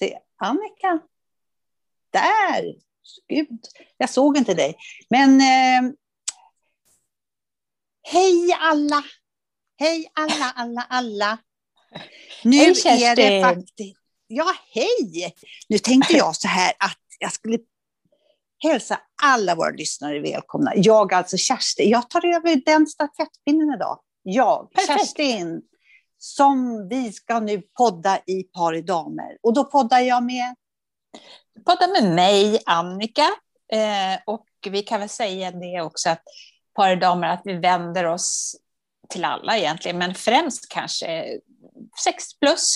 se, Annika. Där! Gud, jag såg inte dig. Men eh, hej alla! Hej alla, alla, alla! Nu hej, är det faktiskt... Ja, hej! Nu tänkte jag så här att jag skulle hälsa alla våra lyssnare välkomna. Jag, alltså Kerstin, jag tar över den stafettpinnen idag. Jag, Perfekt. Kerstin, som vi ska nu podda i Par i damer. Och då poddar jag med... Podda med mig, Annika. Eh, och vi kan väl säga det också att Par i damer, att vi vänder oss till alla egentligen, men främst kanske 60 plus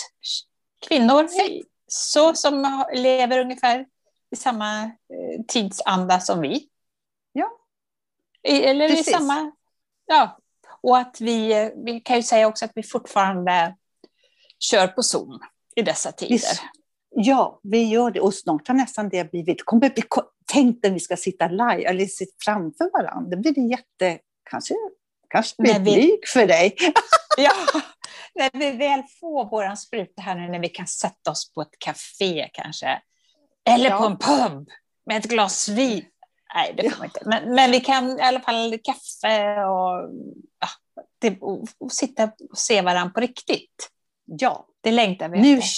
kvinnor. Så som lever ungefär i samma eh, tidsanda som vi. Ja. Eller Precis. i samma... Ja. Och att vi, vi kan ju säga också att vi fortfarande kör på Zoom i dessa tider. Visst. Ja, vi gör det. Och snart har nästan det blivit... Tänk när vi ska sitta live, eller sitta framför varandra. Det blir det jätte... Kanske, kanske blir vi- blyg för dig. Ja, när vi väl får våran spruta här nu, när vi kan sätta oss på ett café kanske. Eller Ja. på en pub med ett glas vin. Nej, det får man inte. Men, men vi kan i alla fall kaffe och, ja, det, och, och sitta och se varandra på riktigt. Ja, Det längtar vi nu efter.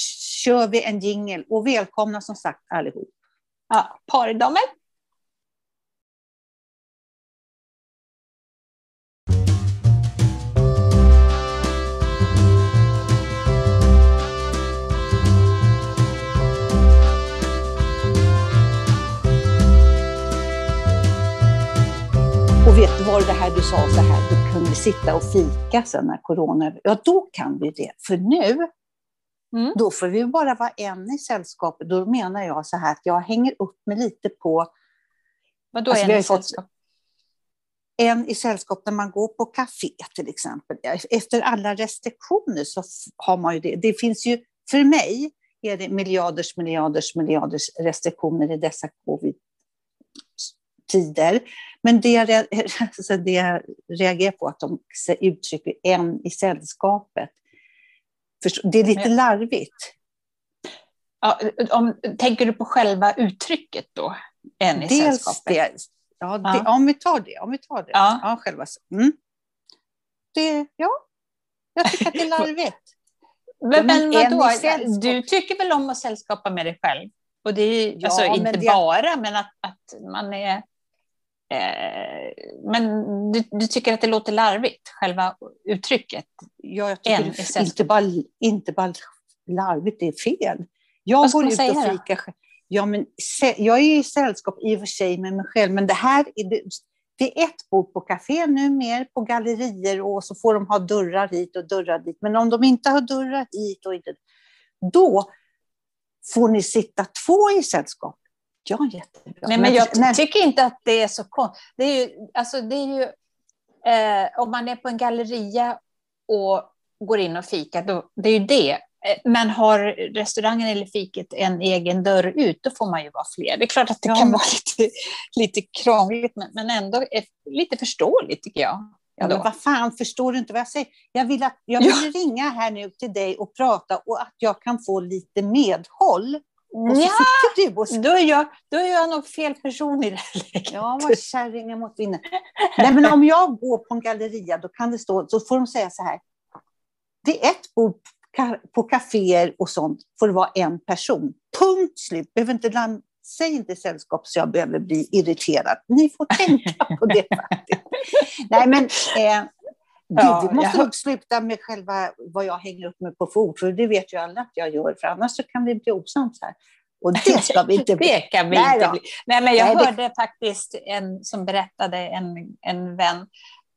kör vi en jingel och välkomna som sagt allihop. Ja, pardamer. Du vad det här du sa så här, då kunde sitta och fika sen när corona... Ja, då kan vi det. För nu, Mm. då får vi bara vara en i sällskapet. Då menar jag så här att jag hänger upp mig lite på Vad då Alltså, ju fått- sällskap? en i sällskap när man går på café till exempel. Efter alla restriktioner så har man ju det. Det finns ju, för mig är det miljarders, miljarders, miljarders restriktioner i dessa covid-tider. Men det jag, alltså det jag reagerar på att de uttrycker en i sällskapet. Det är lite larvigt. Ja, om, tänker du på själva uttrycket då? En i Dels sällskapet? det. Ja, det, Ja. Om vi tar det. Om vi tar det. Ja. Ja, själva. Mm. Det, ja, jag tycker att det är larvigt. Men, men men en vadå? Du tycker väl om att sällskapa med dig själv? Och det är ju, Ja, alltså, inte det- bara, men att, att man är... Eh, men du, du tycker att det låter larvigt, själva uttrycket? Ja, jag tycker det inte bara, inte bara larvigt, det är fel. Jag går ut och fikar. Ja, men jag är i sällskap i och för sig med mig själv, men det här är, det, det är ett bord på café nu mer på gallerier och så får de ha dörrar hit och dörrar dit. Men om de inte har dörrar hit och inte, då får ni sitta två i sällskap. Ja, jättebra. Nej, men jag nej, tycker inte att det är så konstigt. Det är ju, alltså, det är ju, eh, om man är på en galleria och går in och fikar, då, det är ju det. Eh, Men har restaurangen eller fiket en egen dörr ut, då får man ju vara fler. Det är klart att det Ja, kan vara lite, lite krångligt, men, men ändå lite förståeligt tycker jag. Ja, men vad fan, förstår du inte vad jag säger? Jag vill, att, jag vill ringa här nu till dig och prata och att jag kan få lite medhåll. Och så Ja, sitter du och då är, jag, då är jag nog fel person i det här läget. Ja, vad kärringen mot vinden. Nej, men om jag går på en galleria, då kan det stå, så får de säga så här. Det är ett bord på kaféer och sånt, får det vara en person. Punkt slut. Behöver inte lam- Säg inte sällskap så jag behöver bli irriterad. Ni får tänka på det faktiskt. Nej, men eh, Ja, du måste jag- nog sluta med själva vad jag hänger upp mig på för ord, för det vet ju alla att jag gör, för annars så kan vi bli osams här. Och det ska vi inte bli. Det kan vi Nej inte bli. Nej, men jag Nej, det- hörde faktiskt en som berättade, en, en vän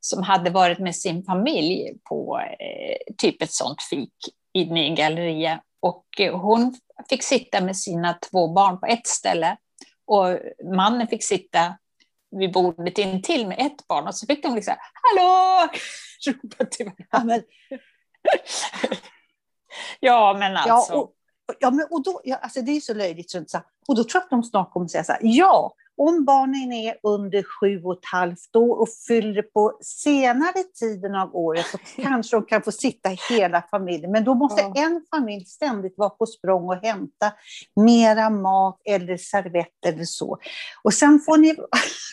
som hade varit med sin familj på eh, typ ett sånt fik inne i en galleria. Och eh, hon fick sitta med sina två barn på ett ställe och mannen fick sitta vid bordet intill med ett barn och så fick de liksom ”Hallå!” ropa till varandra. Ja, men, Ja, men alltså. Ja, och, ja, men, och då, ja, alltså det är så löjligt. Så, och då tror jag att de snart kommer säga så här, ja, om barnen är under sju och ett halvt år och fyller på senare tiden av året så kanske de kan få sitta hela familjen. Men då måste ja. en familj ständigt vara på språng och hämta mera mat eller servett eller så. Och sen får ni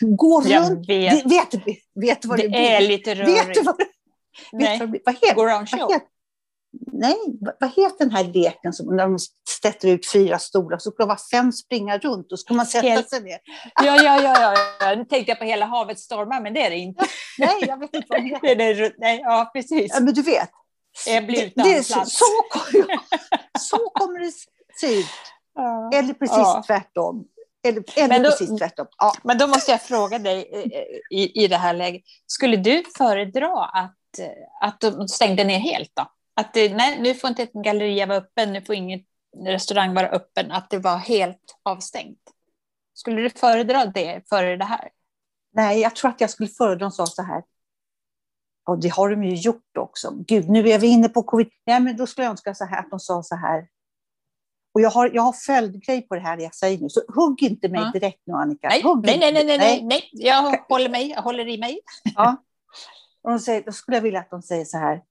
gå Jag runt. vet. Vet, vet, vet vad det, Det blir? är lite rörigt. Vet du vad, vet Nej. vad, vad heter Go around vad show. heter- Nej, vad- heter den här leken som när de sätter ut fyra stolar så ska det vara fem springa runt och så ska man sätta Helt- sig ner. Ja, ja, ja, ja. Nu tänkte jag på Hela havet stormar, men det är det inte. Nej, jag vet inte vad det Det är det, nej, ja, precis. Ja, men du vet. Jag blir Det- utan det är så, plats. så, så kommer det se ut. Eller precis Ja. tvärtom. Eller, eller Men då- precis tvärtom. Ja. Men då måste jag fråga dig eh, i, i det här läget. Skulle du föredra att, eh, att de stängde ner helt då? Att det, nej, nu får inte ett galleria vara öppen, nu får ingen restaurang vara öppen, att det var helt avstängt. Skulle du föredra det före det här? Nej, jag tror att jag skulle föredra de sa så här. Och det har de ju gjort också. Gud, nu är vi inne på covid. Nej, men då skulle jag önska så här, att de sa så här. Och jag har, jag har följdgrej på det här jag säger nu, så hugg inte mig Ja. direkt nu Annika. Nej, nej, nej, nej, nej, nej, nej. Jag håller mig, jag håller i mig. Ja. Och de säger, då skulle jag vilja att de säger så här.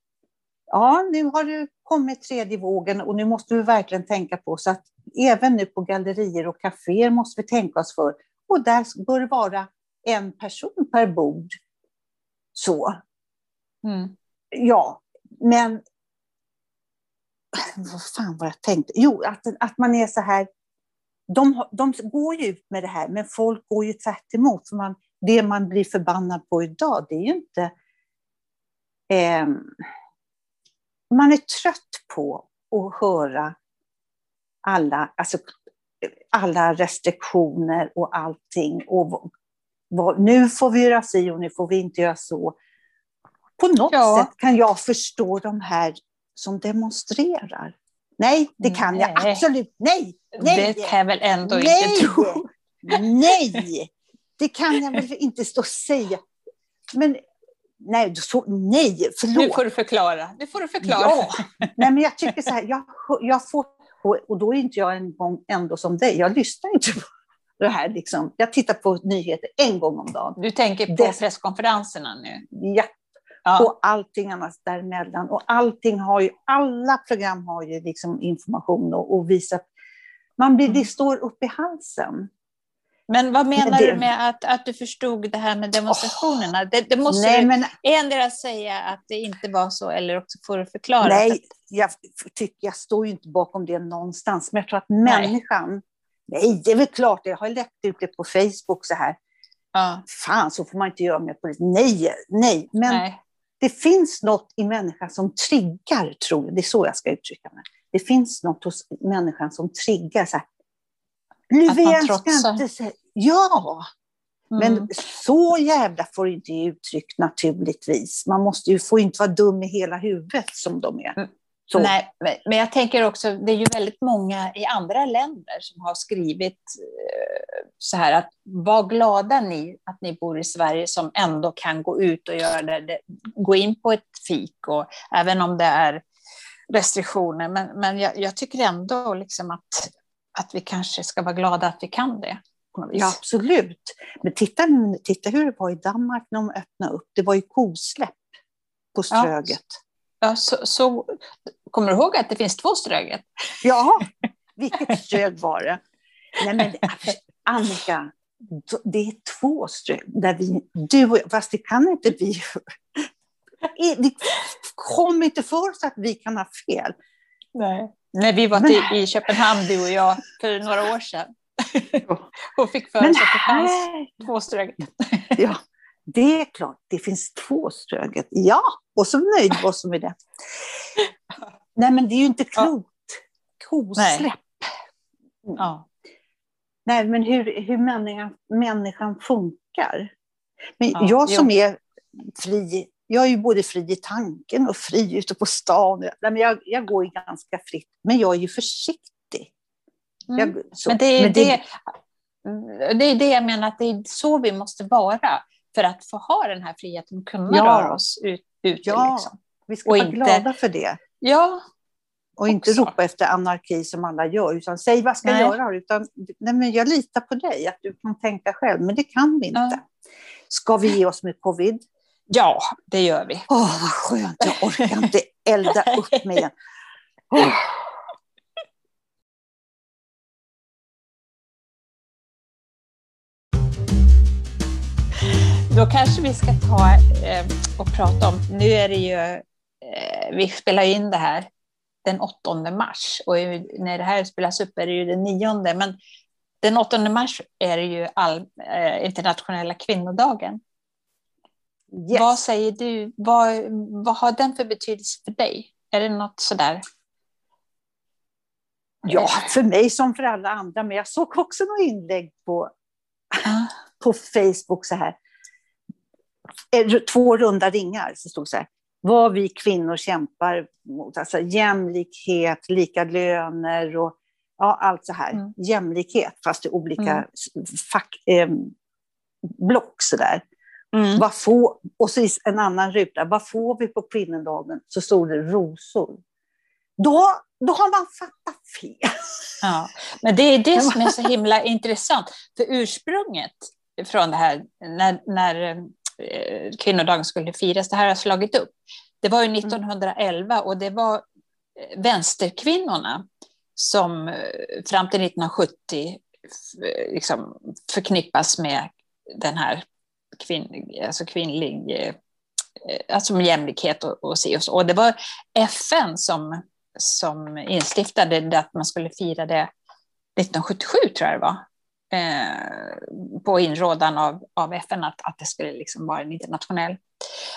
Ja, nu har det kommit tredje vågen och nu måste vi verkligen tänka på så att även nu på gallerier och kaféer måste vi tänka oss för. Och där bör det vara en person per bord. Så, Mm. ja, men vad fan var jag tänkte? Jo, att, att man är så här. De, de går ju ut med det här, men folk går ju tvärt emot. För man, det man blir förbannad på idag, det är ju inte... ehm, man är trött på att höra alla, alltså, alla restriktioner och allting. Och vad, nu får vi göra si och nu får vi inte göra så. På något Ja. sätt kan jag förstå de här som demonstrerar. Nej, det kan jag Nej. absolut. Nej, nej, Det kan jag väl ändå nej, inte tro. nej, det kan jag väl inte stå och säga. Men nej, så, nej, Nu förlåt. får du förklara. Nu får du förklara. Ja, nej, men jag tycker så här, jag, jag får, och, då är inte jag en gång ändå som dig, jag lyssnar inte på det här. Liksom. Jag tittar på nyheter en gång om dagen. Du tänker på Det- presskonferenserna nu? Ja, Ja. och allting annat däremellan. Och allting har ju, alla program har ju liksom information och, och visat. Man blir, Mm. det står upp i halsen. Men vad menar Men det- du med att, att du förstod det här med demonstrationerna? Det, det måste Nej, du men endera säga att det inte var så eller också får du förklara. nej, jag, tycker, jag står ju inte bakom det någonstans. Men jag tror att människan, nej, det är väl klart, jag har läckt ut det på Facebook så här. Ja, Fan, så får man inte göra med polis. Nej, nej. Men nej. det finns något i människan som triggar, tror jag. Det är så jag ska uttrycka mig. Det finns något hos människan som triggar. Så här, Löfven ska inte säga... Ja, Mm. men så jävla får inte ge uttryck naturligtvis. Man måste ju, får inte vara dum i hela huvudet som de är. Mm. Så. Nej, men- jag tänker också, det är ju väldigt många i andra länder som har skrivit eh, så här att var glada ni att ni bor i Sverige som ändå kan gå ut och göra det, det gå in på ett fik och även om det är restriktioner. Men, men jag, jag tycker ändå liksom att, att vi kanske ska vara glada att vi kan det. Ja, absolut. Men titta, titta hur det var i Danmark när de öppnade upp. Det var ju kosläpp på. Ströget. Ja, så, så, kommer du ihåg att det finns två Ströget? Ja, vilket strög var det? Nej, men Annika, det är två strög. Där vi, du och jag, fast det kan inte vi. Det kom inte för oss att vi kan ha fel. Nej. När vi var till, i Köpenhamn, du och jag, för några år sedan. och fick för oss att det fanns här, två Ströget. ja, det är klart, det finns två ströget. Ja, och så nöjd var vi med det. Nej, men det är ju inte klokt. Kosläpp. Ja. Nej, men hur, hur människan, människan funkar. Men Ja, jag som jo. är fri, jag är ju både fri i tanken och fri ute på stan. Nej, men jag, jag går ju ganska fritt, men jag är ju försiktig. Mm. Jag, Men det är, men det, det är det jag menar, att det är så vi måste vara för att få ha den här friheten, kunna Ja. röra oss ut, ute. Ja. Liksom. vi ska och vara inte- glada för det. Ja, Och inte också. ropa efter anarki som alla gör, utan säg vad ska Nej. jag göra? Utan, nej, men jag litar på dig, att du kan tänka själv, men det kan vi inte. Ja. Ska vi ge oss med covid? Ja, det gör vi. Åh, vad skönt, jag orkar inte elda upp mig igen. Åh. Då kanske vi ska ta eh, och prata om, nu är det ju, eh, vi spelar in det här den 8 mars och när det här spelas upp är det ju den 9, men den 8 mars är det ju all, eh, internationella kvinnodagen. Yes. Vad säger du, vad, vad har den för betydelse för dig? Är det något sådär? Ja, för mig som för alla andra, men jag såg också några inlägg på, Ah, på Facebook så här. Eh, Två runda ringar, så stod så här. Vad vi kvinnor kämpar mot, alltså jämlikhet, lika löner och ja, allt så här. Mm. Jämlikhet, fast i olika Mm. fack, eh, block så där. Mm. Vad får, och så en annan ruta, vad får vi på kvinnodagen? Så stod det rosor. Då, då har man fattat fel. Ja, men det är det som är så himla intressant. För ursprunget från det här, när, när eh, kvinnodagen skulle firas, det här har slagit upp. Det var ju 1911 och det var eh, vänsterkvinnorna som eh, fram till 1970 f- liksom förknippas med den här kvinn, alltså kvinnlig eh, alltså med jämlikhet och, och se och så. Och det var FN som, som instiftade det att man skulle fira det 1977 tror jag det var. Eh, på inrådan av, av FN att, att det skulle liksom vara en internationell.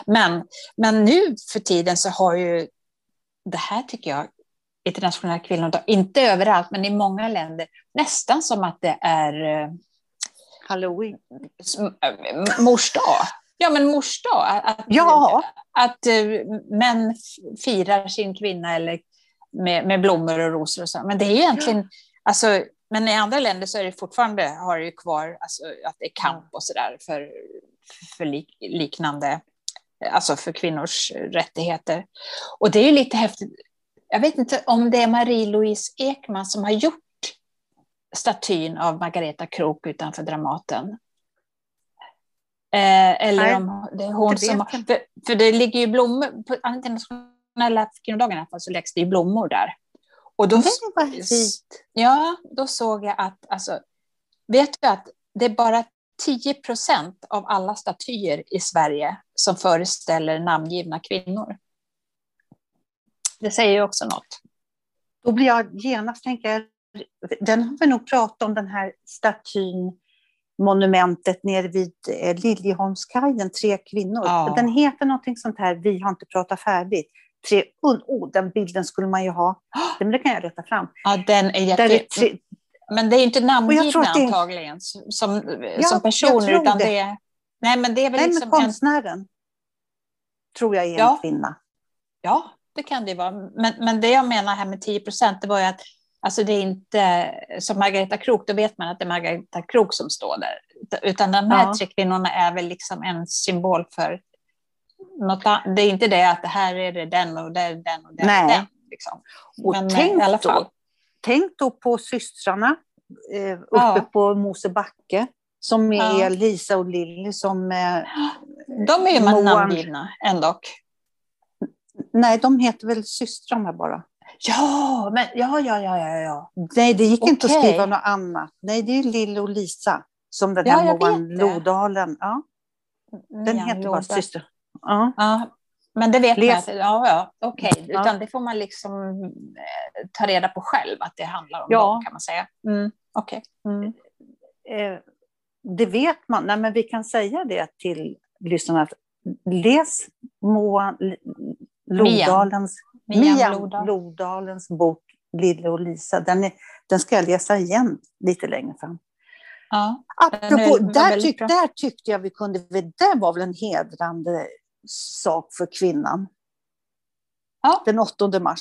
Men, men nu för tiden så har ju det här tycker jag, internationella kvinnodag, inte överallt men i många länder, nästan som att det är eh, Halloween. som- äh, mors dag. Ja, men mors dag. Att, Ja. att eh, män firar sin kvinna eller med, med blommor och rosor och så. Men det är egentligen, alltså, men i andra länder så är det fortfarande, har det ju kvar alltså, att det är kamp och sådär för, för lik, liknande, alltså för kvinnors rättigheter. Och det är ju lite häftigt. Jag vet inte om det är Marie-Louise Ekman som har gjort statyn av Margareta Krook utanför Dramaten. Eh, eller Nej, om det är hon det som... har- För, för det ligger ju blommor, på internationella kvinnodagen i alla fall, så läggs det ju blommor där. Och då, ja, då såg jag att, alltså, vet du att det är bara 10 procent av alla statyer i Sverige som föreställer namngivna kvinnor. Det säger ju också något. Då blir jag genast, tänker jag, den har vi nog pratat om, den här statyn, monumentet nere vid eh, Liljeholmskajen, Tre kvinnor. Ja. Den heter någonting sånt här, Vi har inte pratat färdigt. Tre, oh, oh, den bilden skulle man ju ha. Den kan jag leta fram. Ja, den är Där jätte... är tre, Men det är inte namngivna det- antagligen som, som jag personer, utan det. det är... Nej, men det är väl nej, liksom men en... konstnären tror jag är en Ja. kvinna. Ja, det kan det vara. Men, men det jag menar här med 10 procent, det var ju att alltså det är inte som Margareta Krook, då vet man att det är Margareta Krook som står där. Utan de här Ja. tre kvinnorna är väl liksom en symbol för något annat. Det är inte det att det här är det den och det är den och det är den. Liksom. Och Men tänk i då-. Tänk då på systrarna eh, uppe Ja. på Mosebacke, som är Ja. Lisa och Lilly som... Eh, De är ju namngivna ändå. nej, de heter väl systrarna bara. Ja, men ja, ja, ja, ja, ja. Nej, det gick inte att skriva något annat. Nej, det är Lilly och Lisa, som den Ja, här jag Moan. Lodalen. Ja, den Nian heter bara syster. Ja. Ja, men det vet man Les- att, ja, ja, okej. Ja. Utan det får man liksom eh, ta reda på själv att det handlar om Ja. dem kan man säga. Mm. Okej. Mm. Eh, det vet man. Nej, men vi kan säga det till lyssnarna. att Läs Moan L- Lodalens, Mian Mian Lodal. Lodalens bok Lille och Lisa. Den, är, den ska jag läsa igen lite längre fram. Ja. Apropå, där, tyck, där tyckte jag vi kunde, det var väl en hedrande sak för kvinnan. Ja. Den 8 mars.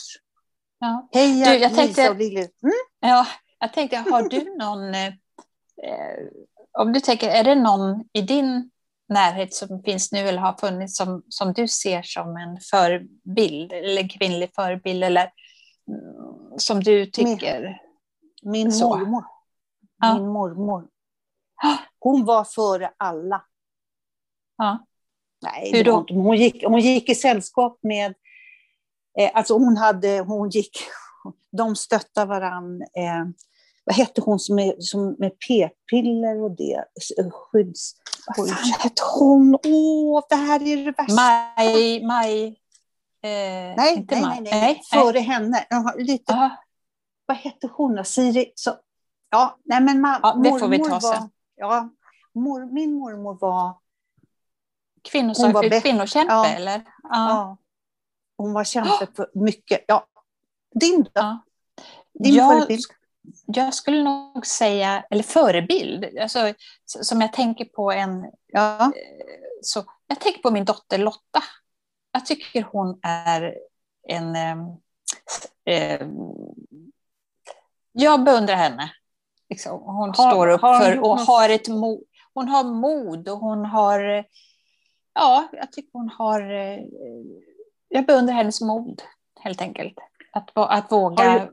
Ja. Heja Du, jag tänkte- Lisa och Lille. Mm? ja, jag tänkte, har du någon... Eh, eh, om du tänker, är det någon i din närhet som finns nu eller har funnits som, som du ser som en förebild, eller en kvinnlig förebild, eller som du tycker? Min Så. mormor. Ja. Min mormor. Hon var före alla. Ja. Nej, Hur då? hon, gick, hon gick i sällskap med... Eh, alltså hon hade... Hon gick... De stöttade varann. Eh, vad hette hon som med, som med p-piller och det? S- Skydds... Vad fan hette hon? Åh, det här är det värsta. Maj, Maj... Eh, nej, inte nej, Maj. nej, nej, Före henne. Jaha, lite, Ja, vad hette hon då? Siri? Så, ja, nej men ma, Ja, det får vi ta sen. var, ja, mor, Min mormor var... kvinnosak, Hon var bättre. kvinnokämpe, Ja. eller? Ja. Ja. Hon var kämpe för mycket. Ja. Din då? Din jag, förebild? Jag skulle nog säga, eller förebild, alltså, som jag tänker på en... Ja. Så, jag tänker på min dotter Lotta. Jag tycker hon är en... eh, jag beundrar henne. Liksom. Hon Har- står upp har för och något- har ett mod. Hon har mod och hon har... Ja, jag tycker hon har... eh, Jag beundrar hennes mod, helt enkelt. Att, att våga Har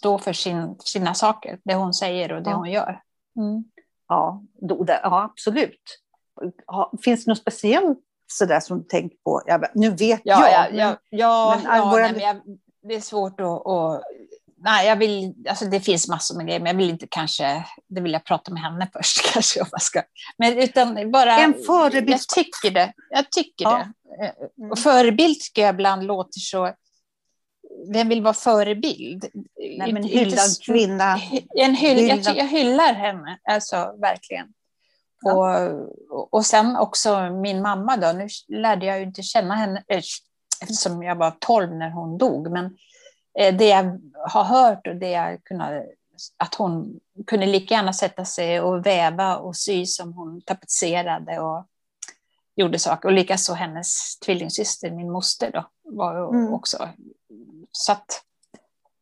stå för sin, sina saker, det hon säger och det Ja. hon gör. Mm. Ja, då, det, ja, absolut. Ja, finns det något speciellt sådär som du tänker på? Vet- nu vet Ja, jag. ja, men- ja, ja, men ja våra- nej, men jag, det är svårt att... att nej, jag vill, alltså det finns massor med grejer, men jag vill inte kanske... Det vill jag prata med henne först kanske. Om jag ska. Men utan bara... En förebild. Jag tycker det. Jag tycker Ja. det. Eh. Och förebild tycker jag ibland låter så... Vem vill vara förebild? Nej, men hyllad kvinna. En hyll, jag, Hyllad. ty- jag hyllar henne, alltså verkligen. Ja. Och, och sen också min mamma då, nu lärde jag ju inte känna henne eh, eftersom jag var 12 när hon dog, men eh, det jag har hört och det jag kunde, att hon kunde lika gärna sätta sig och väva och sy som hon tapetserade och gjorde saker. Och likaså hennes tvillingsyster, min moster då, var Mm. också. Så att,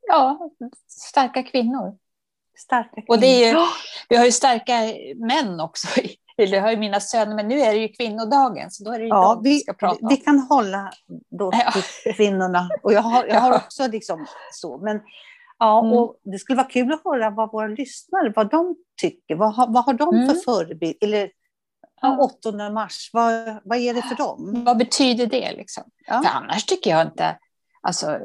ja, starka kvinnor. Starka Och det är ju- kvinnor. Vi har ju starka män också. Jag har ju mina söner, men nu är det ju kvinnodagen, så då är det ju Ja, dem vi ska prata om. vi kan hålla då till kvinnorna. Och jag har, jag har också liksom så. Men, ja, Mm. och det skulle vara kul att höra vad våra lyssnare, vad de tycker. Vad har, vad har de Mm. för förebild? Eller ja, 8 mars, vad, vad är det för dem? Vad betyder det? Liksom? Ja. För annars tycker jag inte... Alltså,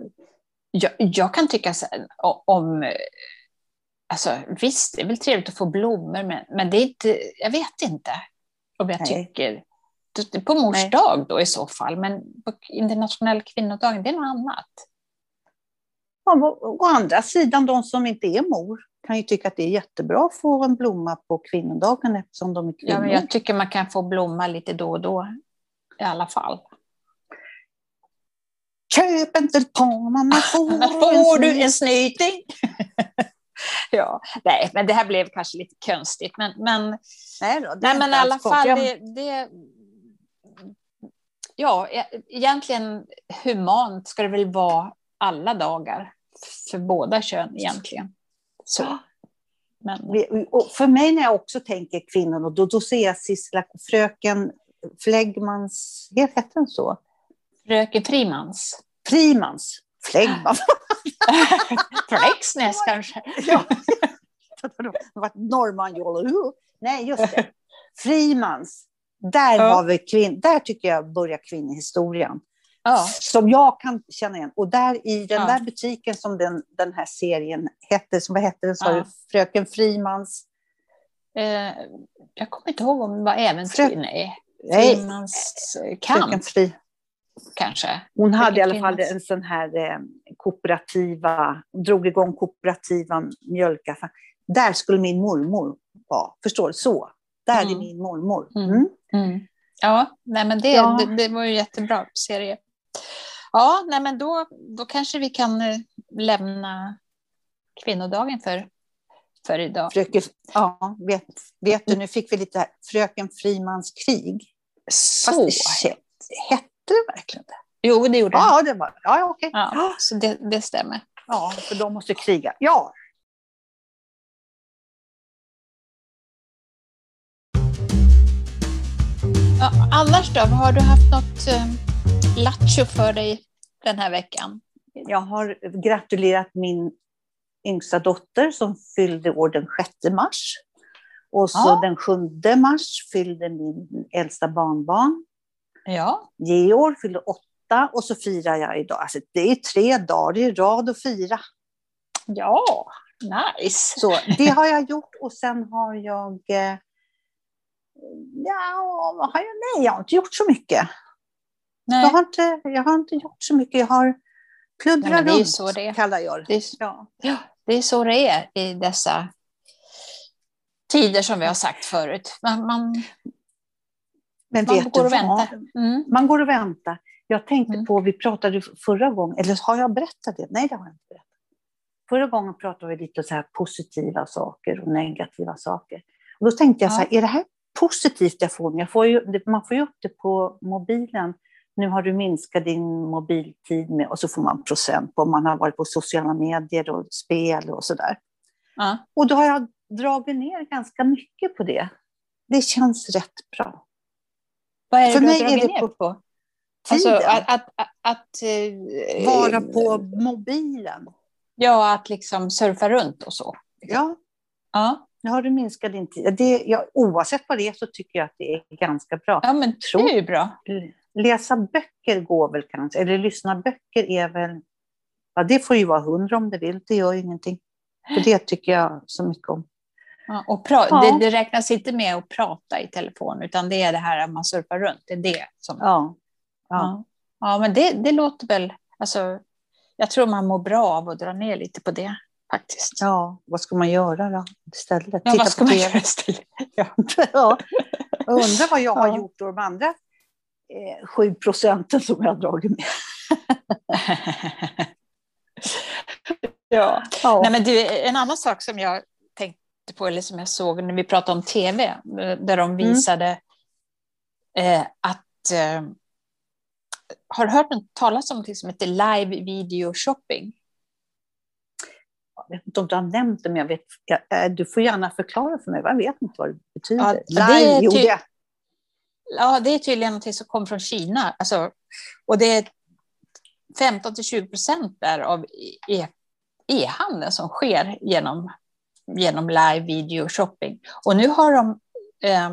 jag, jag kan tycka här, om... Alltså, visst, det är väl trevligt att få blommor, men, men det är inte... Jag vet inte om jag Nej. tycker... På mors Nej. dag då i så fall, men på internationella kvinnodagen, det är något annat. Ja, å, andra sidan, de som inte är mor kan ju tycka att det är jättebra att få en blomma på kvinnodagen eftersom de är Ja, kvinnor. men jag tycker man kan få blomma lite då och då i alla fall. Köp inte ett par, mamma får, du en snyting. ja, nej, men det här blev kanske lite konstigt. Men, men, Nej, då, nej, men i alla fall, det, det, ja, e- egentligen humant ska det väl vara alla dagar för båda kön egentligen. Så. Men, och för mig när jag också tänker kvinnor, då, då ser jag Sissela, fröken Fläggmans, heter den så? Fröken Frimans. Frimans. Fläggman. Flexnäs kanske. ja. Norman Jolle. Nej, just det. Frimans. Där, Ja. har vi kvinn, där tycker jag börjar kvinnohistorien. Ja. Som jag kan känna igen. Och där i den Ja. där butiken som den, den här serien hette, som, vad hette den sa du? Fröken Frimans? Eh, jag kommer inte ihåg om det var äventyr. Frö- Nej. Frimans eh, kamp Fri. Kanske. Hon hade i alla fall en sån här eh, kooperativa, drog igång kooperativa mjölkaffär. Där skulle min mormor vara, förstår du? Så. Där är Mm. min mormor. Mm. Mm. Mm. Ja, nej, men det, Ja. det, det var ju jättebra serie. Ja, nej, men då, då kanske vi kan eh, lämna kvinnodagen för, för idag. Fröken, ja, vet, vet du, nu fick vi lite här, Fröken Frimans krig. Fast Så. det kä- hette det verkligen det? Jo, det gjorde. Ja, det var ja, okej. Ja, så det, det stämmer. Ja, för de måste kriga. Ja, Ja, annars då, har du haft något eh, lattjo för dig den här veckan? Jag har gratulerat min yngsta dotter som fyllde år den 6 mars. Och så Ja. den 7 mars fyllde min äldsta barnbarn. Ja, Georg fyllde åtta och så firar jag idag. Alltså, det är tre dagar i rad att fira. ja, nice. Så det har jag gjort och sen har jag... Eh, ja, vad har jag? Nej, jag har inte gjort så mycket. Nej, Jag har inte, jag har inte gjort så mycket. Jag har pluddrat runt, så det kallar jag det. det, är, Ja. ja, det är så det är i dessa tider som vi har sagt förut. Man, man, Men man går och väntar. Mm. Man går och väntar. Jag tänkte Mm. på, vi pratade förra gången, eller har jag berättat det? Nej, det har jag inte berättat. Förra gången pratade vi lite så här positiva saker och negativa saker. Och då tänkte jag så här, är det här positivt jag får? Jag får ju, man får ju upp det på mobilen. Nu har du minskat din mobiltid med, och så får man procent på om man har varit på sociala medier och spel och sådär. Ja. Och då har jag dragit ner ganska mycket på det. Det känns rätt bra. Vad är det För du mig är det ner på? Alltså Tiden. att, att, att, att eh, Vara på mobilen. Ja, att liksom surfa runt och så. Ja, Ja, nu har du minskat din tid. Det, ja, oavsett vad det är så tycker jag att det är ganska bra. ja men det är ju bra. Läsa böcker går väl kanske, eller lyssna böcker är väl... Ja, det får ju vara hundra om det vill, det gör ju ingenting. För det tycker jag så mycket om. Ja, och Ja. det, det räknas inte med att prata i telefon, utan det är det här att man surfar runt. Det är det som... Ja. Ja. Ja, men det, det låter väl... Alltså, jag tror man mår bra av att dra ner lite på det, faktiskt. ja, vad ska man göra då istället? Ja, Titta vad ska på man göra istället? Ja. ja. Jag undrar vad jag har Ja. gjort då de andra eh, sju procenten som jag har dragit med. ja. Ja. Nej, men du, en annan sak som jag på, eller som jag såg när vi pratade om tv, eh, där de visade eh, att... Eh, har du hört talas om något som heter live video shopping? Jag vet inte om du har nämnt det, men jag vet, jag, eh, du får gärna förklara för mig. Jag vet inte vad det betyder. Ja, det Live, jo, ty- det. Ja, det är tydligen något som kommer från Kina. Alltså, och det är 15-20 procent där av e- e-handeln som sker genom, genom live video shopping. Och nu har de eh,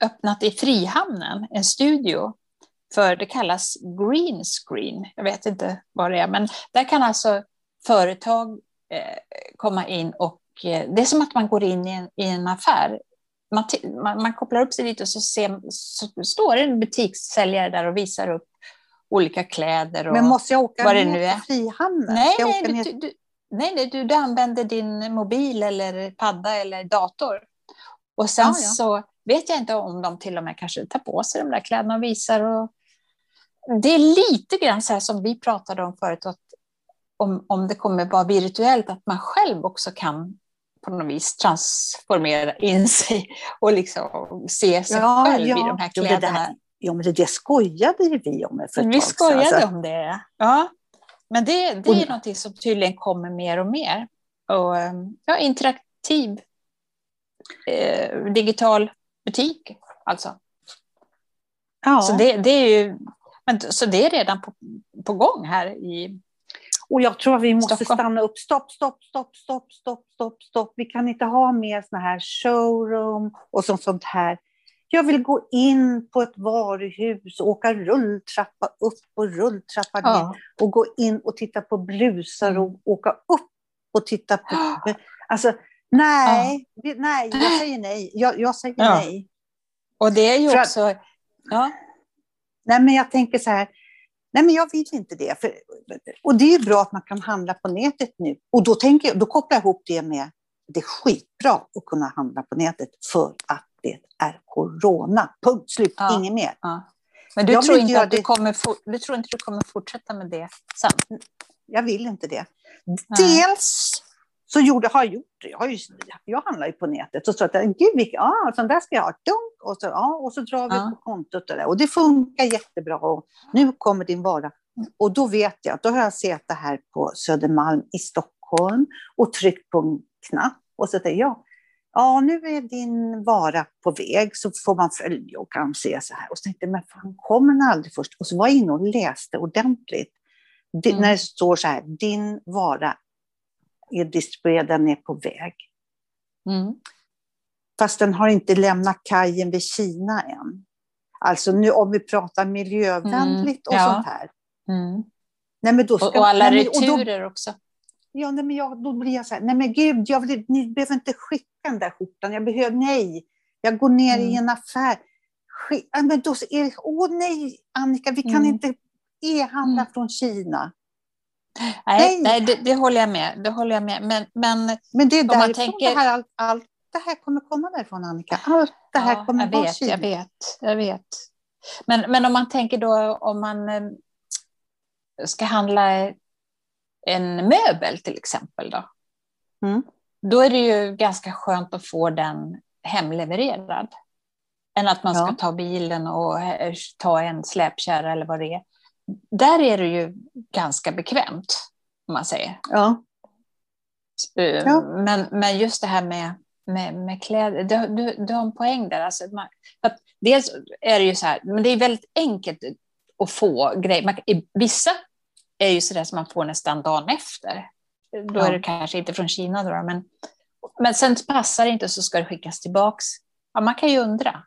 öppnat i Frihamnen en studio för det kallas green screen. Jag vet inte vad det är, men där kan alltså företag eh, komma in och eh, det är som att man går in i en, i en affär. Man, man, man kopplar upp sig dit och så, ser, så står en butikssäljare där och visar upp olika kläder. Och, Men måste jag åka vad det ner nu är. till Frihamnen? nej, nej, du, du, nej, nej du, du använder din mobil eller padda eller dator. Och sen Ja, ja. så vet jag inte om de till och med kanske tar på sig de där kläderna och visar. Och det är lite grann så här som vi pratade om förut, att om, om det kommer vara virtuellt, att man själv också kan på något vis transformera in sig och liksom se sig själv i de här Jo, det där- kläderna. Jo, men det, det skojade ju vi om för ett Vi tag skojade Alltså, om det. Ja. Men det, det är Och- någonting som tydligen kommer mer och mer. Och, ehm, ja, interaktiv eh, digital butik, alltså. ja. Så, det, det är ju, men, så det är redan på, på gång här i... Och jag tror att vi måste Stockholm. stanna upp. Stopp, stopp, stopp, stopp, stopp, stopp, stopp. Vi kan inte ha mer såna här showroom och sånt, sånt här. Jag vill gå in på ett varuhus och åka rulltrappa upp och rulltrappa ner Ja. och gå in och titta på blusar och åka upp och titta på... Alltså, nej, vi- nej, jag säger nej. Jag, jag säger Ja. nej. Och det är ju För att- också... Ja, Nej, men jag tänker så här. Nej, men jag vill inte det. För, och det är ju bra att man kan handla på nätet nu. Och då, tänker jag, då kopplar jag ihop det med det är skitbra att kunna handla på nätet för att det är corona. Punkt slut, Ja. inget mer. ja. Men du Jag tror, inte att du, kommer for, du tror inte du kommer fortsätta med det sen? Jag vill inte det. Nej. Dels så gjorde, har jag gjort det. Jag, har ju, jag handlar ju på nätet. Och så att, gud, vilka, ja, sån där ska jag ha. Dunk, och, så, ja, och så drar vi Ja. på kontot. Och, det, och det funkar jättebra. Och nu kommer din vara. Och då vet jag, då har jag sett det här på Södermalm i Stockholm och tryckt på en knapp. Och så säger jag, ja nu är din vara på väg. Så får man följa och kan se så här. Och så tänkte jag, men fan kommer den aldrig först? Och så var jag inne och läste ordentligt. Det, mm. När det står så här, din vara är distribuerad, den är på väg. Mm. Fast den har inte lämnat kajen vid Kina än. Alltså nu om vi pratar miljövänligt och mm. ja. sånt här. Mm. Nej, men då ska, och, och alla nej, returer och då, också. Ja, nej, men jag, då blir jag så här, nej men gud, jag vill, ni behöver inte skicka den där skjortan. Jag behöver, nej, jag går ner mm. i en affär. Skick, men då är det, åh nej, Annika, vi kan mm. inte e-handla mm. från Kina. Nej, nej. nej det, det, håller jag med. Det håller jag med. Men, men, men det är därifrån man tänker... det här, allt, allt det här kommer komma därifrån, Annika. Allt det här ja, kommer jag vet, Kina. Jag vet, jag vet. Men, men om man tänker då om man eh, ska handla en möbel till exempel då. Mm. Då är det ju ganska skönt att få den hemlevererad. Än att man ska ja. ta bilen och eh, ta en släpkärra eller vad det är. Där är det ju ganska bekvämt, om man säger. Ja. Eh, ja. Men, men just det här med, med, med kläder, du, du, du har en poäng där. Alltså, man, att dels är det ju så här, men det är väldigt enkelt att få grejer. Man, vissa är ju sådär som man får nästan dagen efter. Då är det kanske inte från Kina, då, men, men sen passar det inte så ska det skickas tillbaks. Ja, man kan ju undra.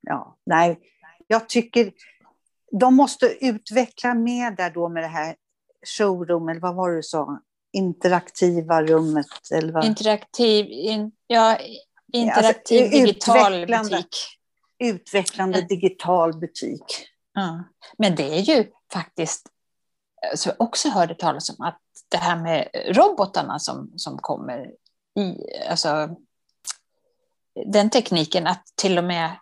Ja, nej, jag tycker de måste utveckla mer där då med det här showroom, eller vad var det du sa? Interaktiva rummet? Eller vad? Interaktiv, in, ja, interaktiv alltså, digital butik. Utvecklande digital butik. Ja. Men det är ju faktiskt så jag också hörde talas om att det här med robotarna som, som kommer i, alltså den tekniken att till och med,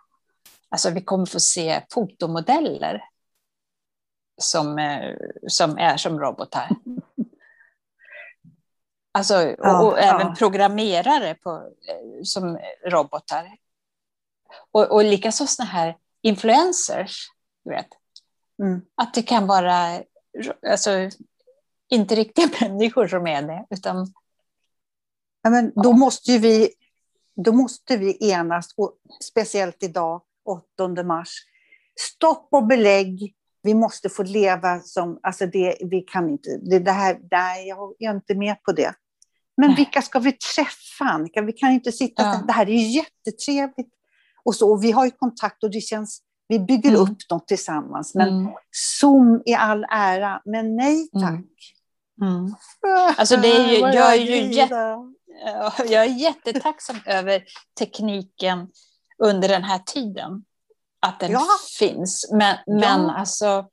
alltså vi kommer få se fotomodeller som, eh, som är som robotar. Alltså, ja, och, även ja. programmerare på, eh, som robotar. Och, och likaså sådana här influencers, du vet. Mm. Att det kan vara alltså, inte riktiga människor som är det. Utan, ja, men då, ja. måste vi, då måste vi enas, och speciellt idag, 8 mars. Stopp och belägg. Vi måste få leva som... Alltså det, vi kan inte... Det, det här, nej, jag är inte med på det. Men nej. vilka ska vi träffa, Annika? Vi kan inte sitta... Ja. Det här är jättetrevligt. Och, så, och vi har ju kontakt och det känns vi bygger mm. upp dem tillsammans. Men mm. Zoom i all ära, men nej mm. tack. Mm. Alltså det är ju, jag, är ju jätte, jag är jättetacksam över tekniken under den här tiden. Att den ja. finns. Men, men ja. alltså,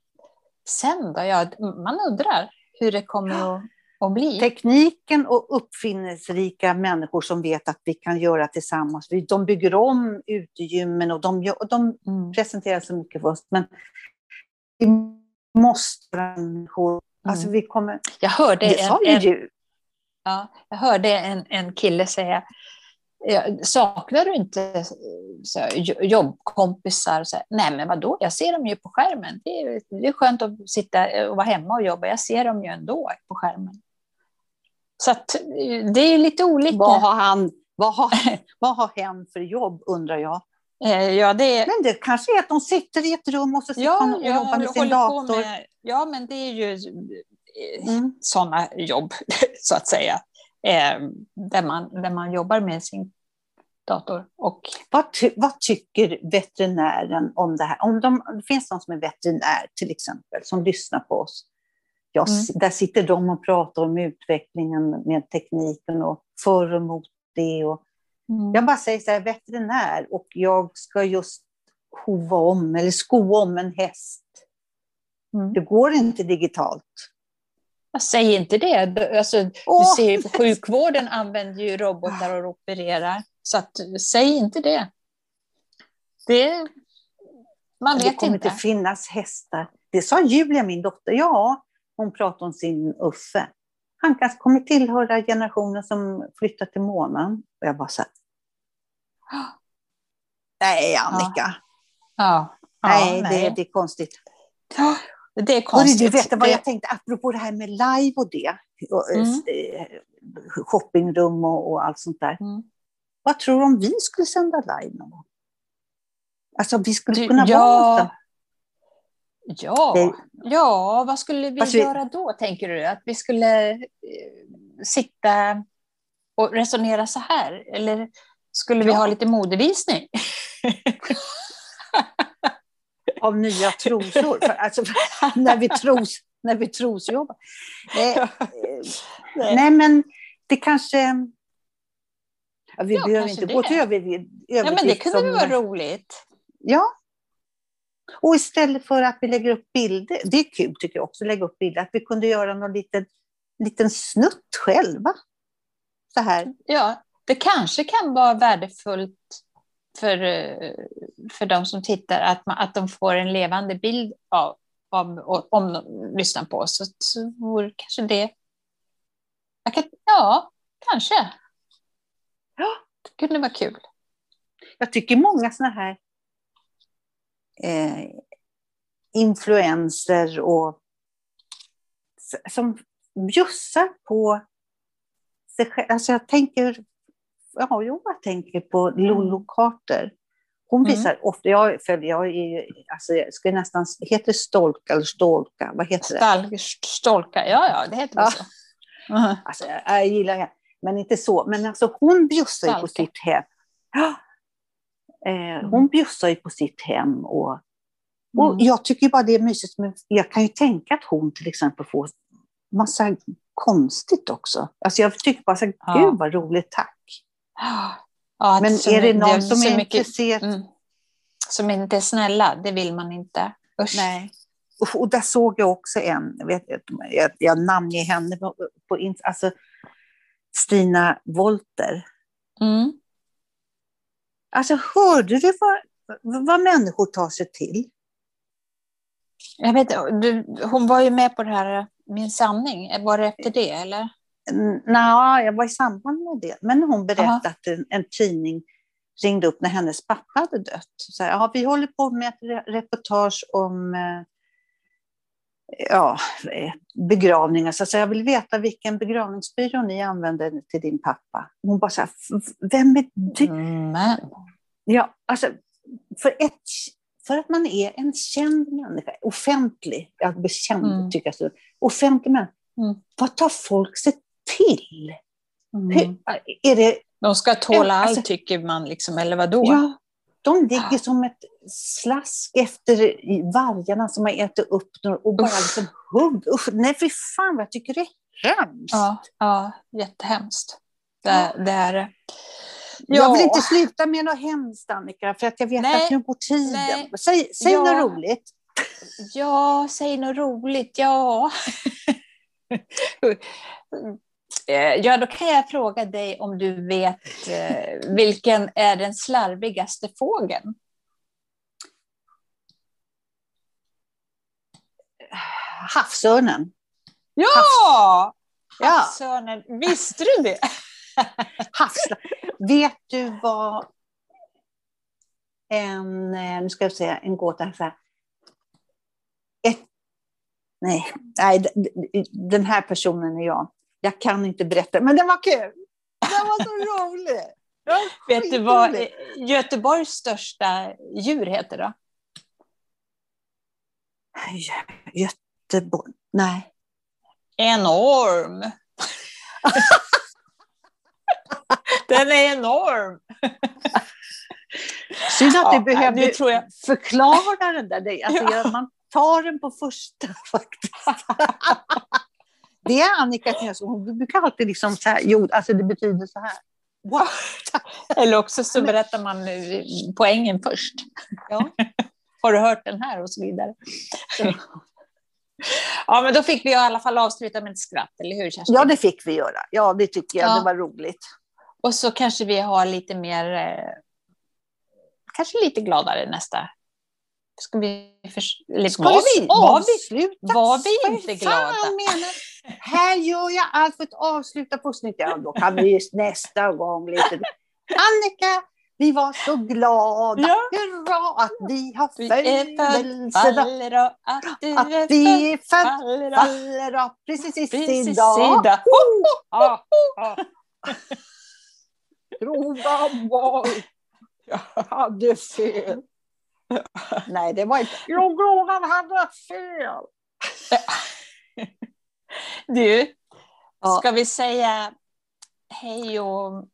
sen då? Ja, man undrar hur det kommer att och bli. Tekniken och uppfinningsrika människor som vet att vi kan göra tillsammans. De bygger om utegymmen och de, gör, och de mm. presenterar så mycket för oss. Men vi måste människor... Mm. Alltså vi kommer... Jag hörde det sa en, ju. Ja, jag hörde en, en kille säga Saknar du inte så, jobbkompisar? Så, Nej, men vadå? Jag ser dem ju på skärmen. Det är, det är skönt att sitta och vara hemma och jobba. Jag ser dem ju ändå på skärmen. Så att, det är lite olika. Vad har han, vad har, vad har hen för jobb undrar jag? Eh, ja, det är... Men det kanske är att de sitter i ett rum och så sitter ja, och jobbar med sin dator. Med, ja, men det är ju eh, mm. sådana jobb, så att säga, eh, där, man, där man jobbar med sin dator. Och... Vad, ty vad tycker veterinären om det här? Om de, det finns någon som är veterinär till exempel, som lyssnar på oss. Jag, mm. Där sitter de och pratar om utvecklingen med tekniken och för och emot det. Och mm. Jag bara säger så här, veterinär och jag ska just hova om eller sko om en häst. Mm. Det går inte digitalt. Jag säger inte det. Alltså, oh. Du ser, sjukvården använder ju robotar och opererar. Så att, säg inte det. det man vet det kommer inte finnas hästar. Det sa Julia, min dotter. Ja, hon pratade om sin Uffe. Han kanske kommer tillhöra generationen som flyttar till månen. Och jag bara så här. Nej, Annika. Ja. Ja. ja nej, nej. Det, det, är konstigt. Det är konstigt. du vet vad jag tänkte, apropå det här med live och det. Mm. Eh, shoppingrum och, och allt sånt där. Mm. Vad tror du om vi skulle sända live någon gång? Alltså vi skulle kunna ja, vara Ja, Det- ja, vad skulle vi vi- göra då, tänker du? Att vi skulle eh, sitta och resonera så här? Eller skulle vi Ja. ha lite modevisning? av nya trosor. Alltså, när vi tros, när vi trosjobbar. Eh, eh, nej, men det kanske... Ja, vi Ja, behöver inte gå det. till över, Ja, men det överdrift kunde som- vara roligt? Ja. Och istället för att vi lägger upp bilder, det är kul tycker jag också, lägga upp bilder, att vi kunde göra någon liten, liten snutt själva. Så här. Ja, det kanske kan vara värdefullt för, eh, för de som tittar att, man, att de får en levande bild av, av och- om de lyssnar på oss. Så, så vore kanske det... Kan, ja, kanske. Ja. Det kunde vara kul. Jag tycker många såna här eh, influenser och som bjussar på sig själv. Alltså jag tänker, ja, jo, jag tänker på Lolo Carter. Hon Mm. visar ofta, jag följer, jag är alltså jag ska nästan, heter det stolka eller stolka? Vad heter det? Stall, stolka, ja, ja, det heter Ja. så. Mhm. Alltså, jag, jag gillar henne, men inte så. Men alltså, hon bjussar ju på sitt hem. Ja. Eh, hon bjussar ju på sitt hem. Och, och Mm. jag tycker bara det är mysigt. Men jag kan ju tänka att hon till exempel får massa konstigt också. Alltså jag tycker bara så här, Ja. gud vad roligt, tack. Ja, Men är det någon är som är mycket- intresserad? Mm. Som inte är snälla, det vill man inte. Usch. Nej. Och, och där såg jag också en, jag, vet, jag, jag namnger henne på, på alltså Stina Wolter. Mm. Alltså hörde du vad, vad människor tar sig till? Jag vet, du, hon var ju med på det här Min sanning. Var det efter det? Eller? Nej, jag var i samband med det. Men hon berättade att en, en tidning ringde upp när hennes pappa hade dött. Så här, ja, vi håller på med ett re- reportage om eh, ja, eh, begravningar. Så, jag vill veta vilken begravningsbyrå ni använder till din pappa. Hon bara så här, "V- vem är du? Men. Ja, alltså, för, ett, för att man är en känd människa, offentlig, blir känd Mm. tycker jag så, offentlig människa, Mm. vad tar folk sig till? Mm. Hur, är det, De ska tåla Ja, alltså- allt tycker man, liksom, eller vadå? ja, de ligger som ett slask efter vargarna som har ätit upp dem och bara Usch. liksom hugg. Usch, nej, fy fan vad jag tycker det är hemskt. Ja, ja jättehemskt. Det, Ja. det är det. Jag vill Ja. inte sluta med något hemskt, Annika, för att jag vet Nej, att nu går tiden. nej. Säg, säg Ja. något roligt. Ja, säg något roligt. Ja. Eh, ja, då kan jag fråga dig om du vet eh, vilken är den slarvigaste fågeln? Havsörnen. Ja! Ja. Havsörnen. Visste du det? Vet du vad en, eh, nu ska jag säga en gåta här. så här. Ett, nej, nej, den här personen är jag. Jag kan inte berätta, men den var kul. Den var så rolig. Vet du vad eh, Göteborgs största djur heter då? Gö- Göteborg. Nej. Enorm. Den är enorm. Synd att Ja, du behövde tror jag- förklara den där. Det- Alltså, Ja. Man tar den på första faktiskt. Det är Annika så. Hon brukar alltid liksom så här, jo, alltså det betyder så här. Wow. Eller också så berättar man poängen först. Ja. Har du hört den här? Och så vidare. Ja, men då fick vi i alla fall avsluta med ett skratt, eller hur Kerstin? ja, det fick vi göra. Ja, det tycker jag. Ja. Det var roligt. Och så kanske vi har lite mer, eh, kanske lite gladare nästa. Ska vi, för, eller Ska var vi var vi, avsluta? var vi inte glada? menar Här gör jag allt för att avsluta på snyggt. Ja, då kan vi nästa gång lite. Annika, vi var så glada. Ja. Hurra att vi har födelsedag. att du Att vi är född precis, precis idag. idag. Ja, ja. Frågan var, jag hade fel. Nej, det var inte... Jo, Grodan hade fel! Du, ska vi säga hej och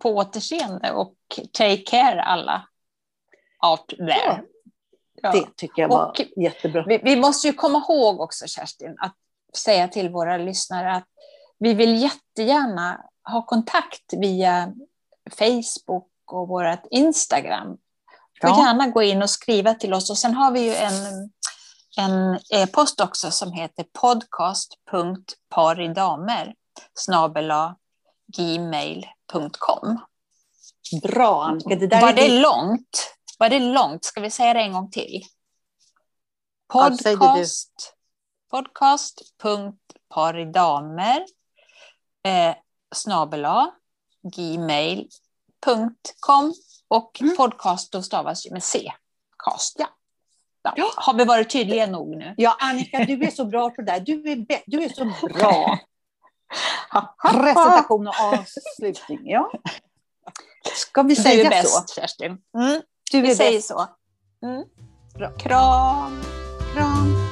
på återseende och take care alla out there? Ja. Det tycker jag var Och- jättebra. Vi, vi måste ju komma ihåg också, Kerstin, att säga till våra lyssnare att vi vill jättegärna ha kontakt via Facebook och vårt Instagram. Får Ja. gärna gå in och skriva till oss. Och sen har vi ju en, en e-post också som heter podcast.paridamer snabela gmail.com. Bra, Annika. Det där Var är det ditt- långt? Var det långt? Ska vi säga det en gång till? Podcast. Podcast.paridamer eh, snabela gmail.com och Mm. podcast då stavas med C. Cast. Ja. Ja. Har vi varit tydliga nog nu? Ja, Annika, du är så bra på det där. Du är, du är så bra. Presentation och avslutning. Ja. Ska vi Du är säga bäst, så? Kerstin. Mm, Du vi säger bäst. så. Mm. Kram. Kram.